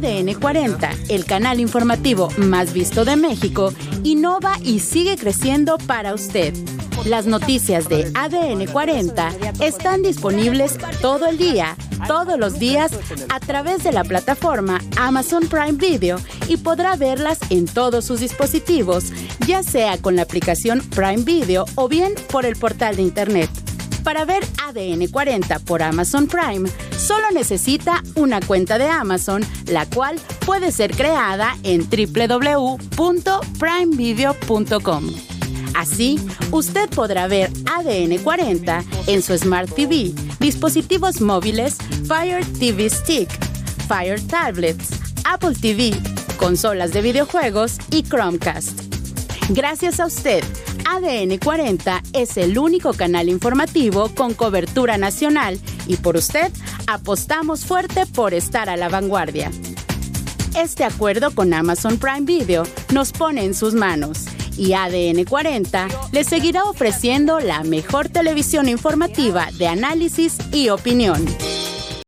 ADN 40, el canal informativo más visto de México, innova y sigue creciendo para usted. Las noticias de ADN 40 están disponibles todo el día, todos los días, a través de la plataforma Amazon Prime Video y podrá verlas en todos sus dispositivos, ya sea con la aplicación Prime Video o bien por el portal de Internet. Para ver ADN 40 por Amazon Prime, solo necesita una cuenta de Amazon, la cual puede ser creada en www.primevideo.com. Así, usted podrá ver ADN 40 en su Smart TV, dispositivos móviles, Fire TV Stick, Fire Tablets, Apple TV, consolas de videojuegos y Chromecast. Gracias a usted, ADN 40 es el único canal informativo con cobertura nacional y por usted apostamos fuerte por estar a la vanguardia. Este acuerdo con Amazon Prime Video nos pone en sus manos y ADN 40 le seguirá ofreciendo la mejor televisión informativa de análisis y opinión.